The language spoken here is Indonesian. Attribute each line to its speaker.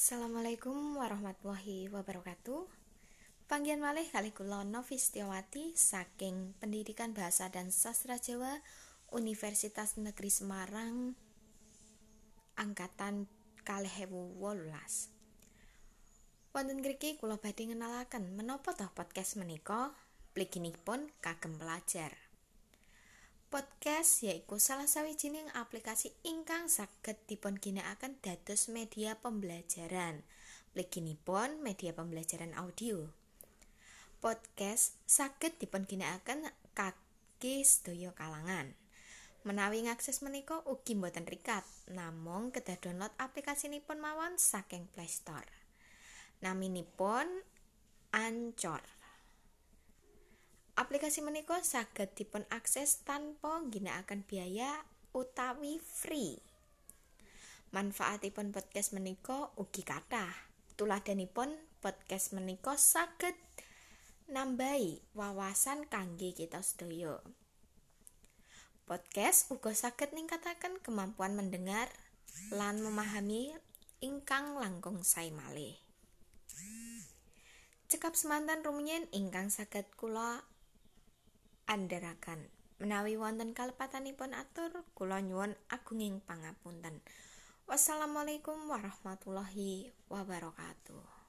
Speaker 1: Assalamualaikum warahmatullahi wabarakatuh. Panggian malih kali kula Novi Setiawati saking Pendidikan Bahasa dan Sastra Jawa Universitas Negeri Semarang angkatan kalih ewu wolulas. Wonten ngriki kula badhe ngenalaken menapa toh podcast menika pliginipun kagem pelajar. Podcast yaiku salah sawijining aplikasi ingkang saged dipun ginakaken dados media pembelajaran. Pleginipun media pembelajaran audio. Podcast saged dipun ginakaken kaki sedaya kalangan. Menawi ngakses menika ugi boten rikat, namung kedah download aplikasi aplikasi mawon saking Play Store. Naminipun Ancor. Aplikasi menika saged dipun akses tanpa ngginakaken biaya utawi free. Manfaatipun podcast menika ugi kathah. Tuladhanipun podcast menika saged nambahi wawasan kangge kita sedaya. Podcast uga saged ningkataken kemampuan mendengar lan memahami ingkang langkung sae malih. Cekap semantan rumiyin ingkang saged kula andharaken. Menawi wonten kalepatanipun atur, kula nyuwun agunging pangapunten. Wassalamualaikum warahmatullahi wabarakatuh.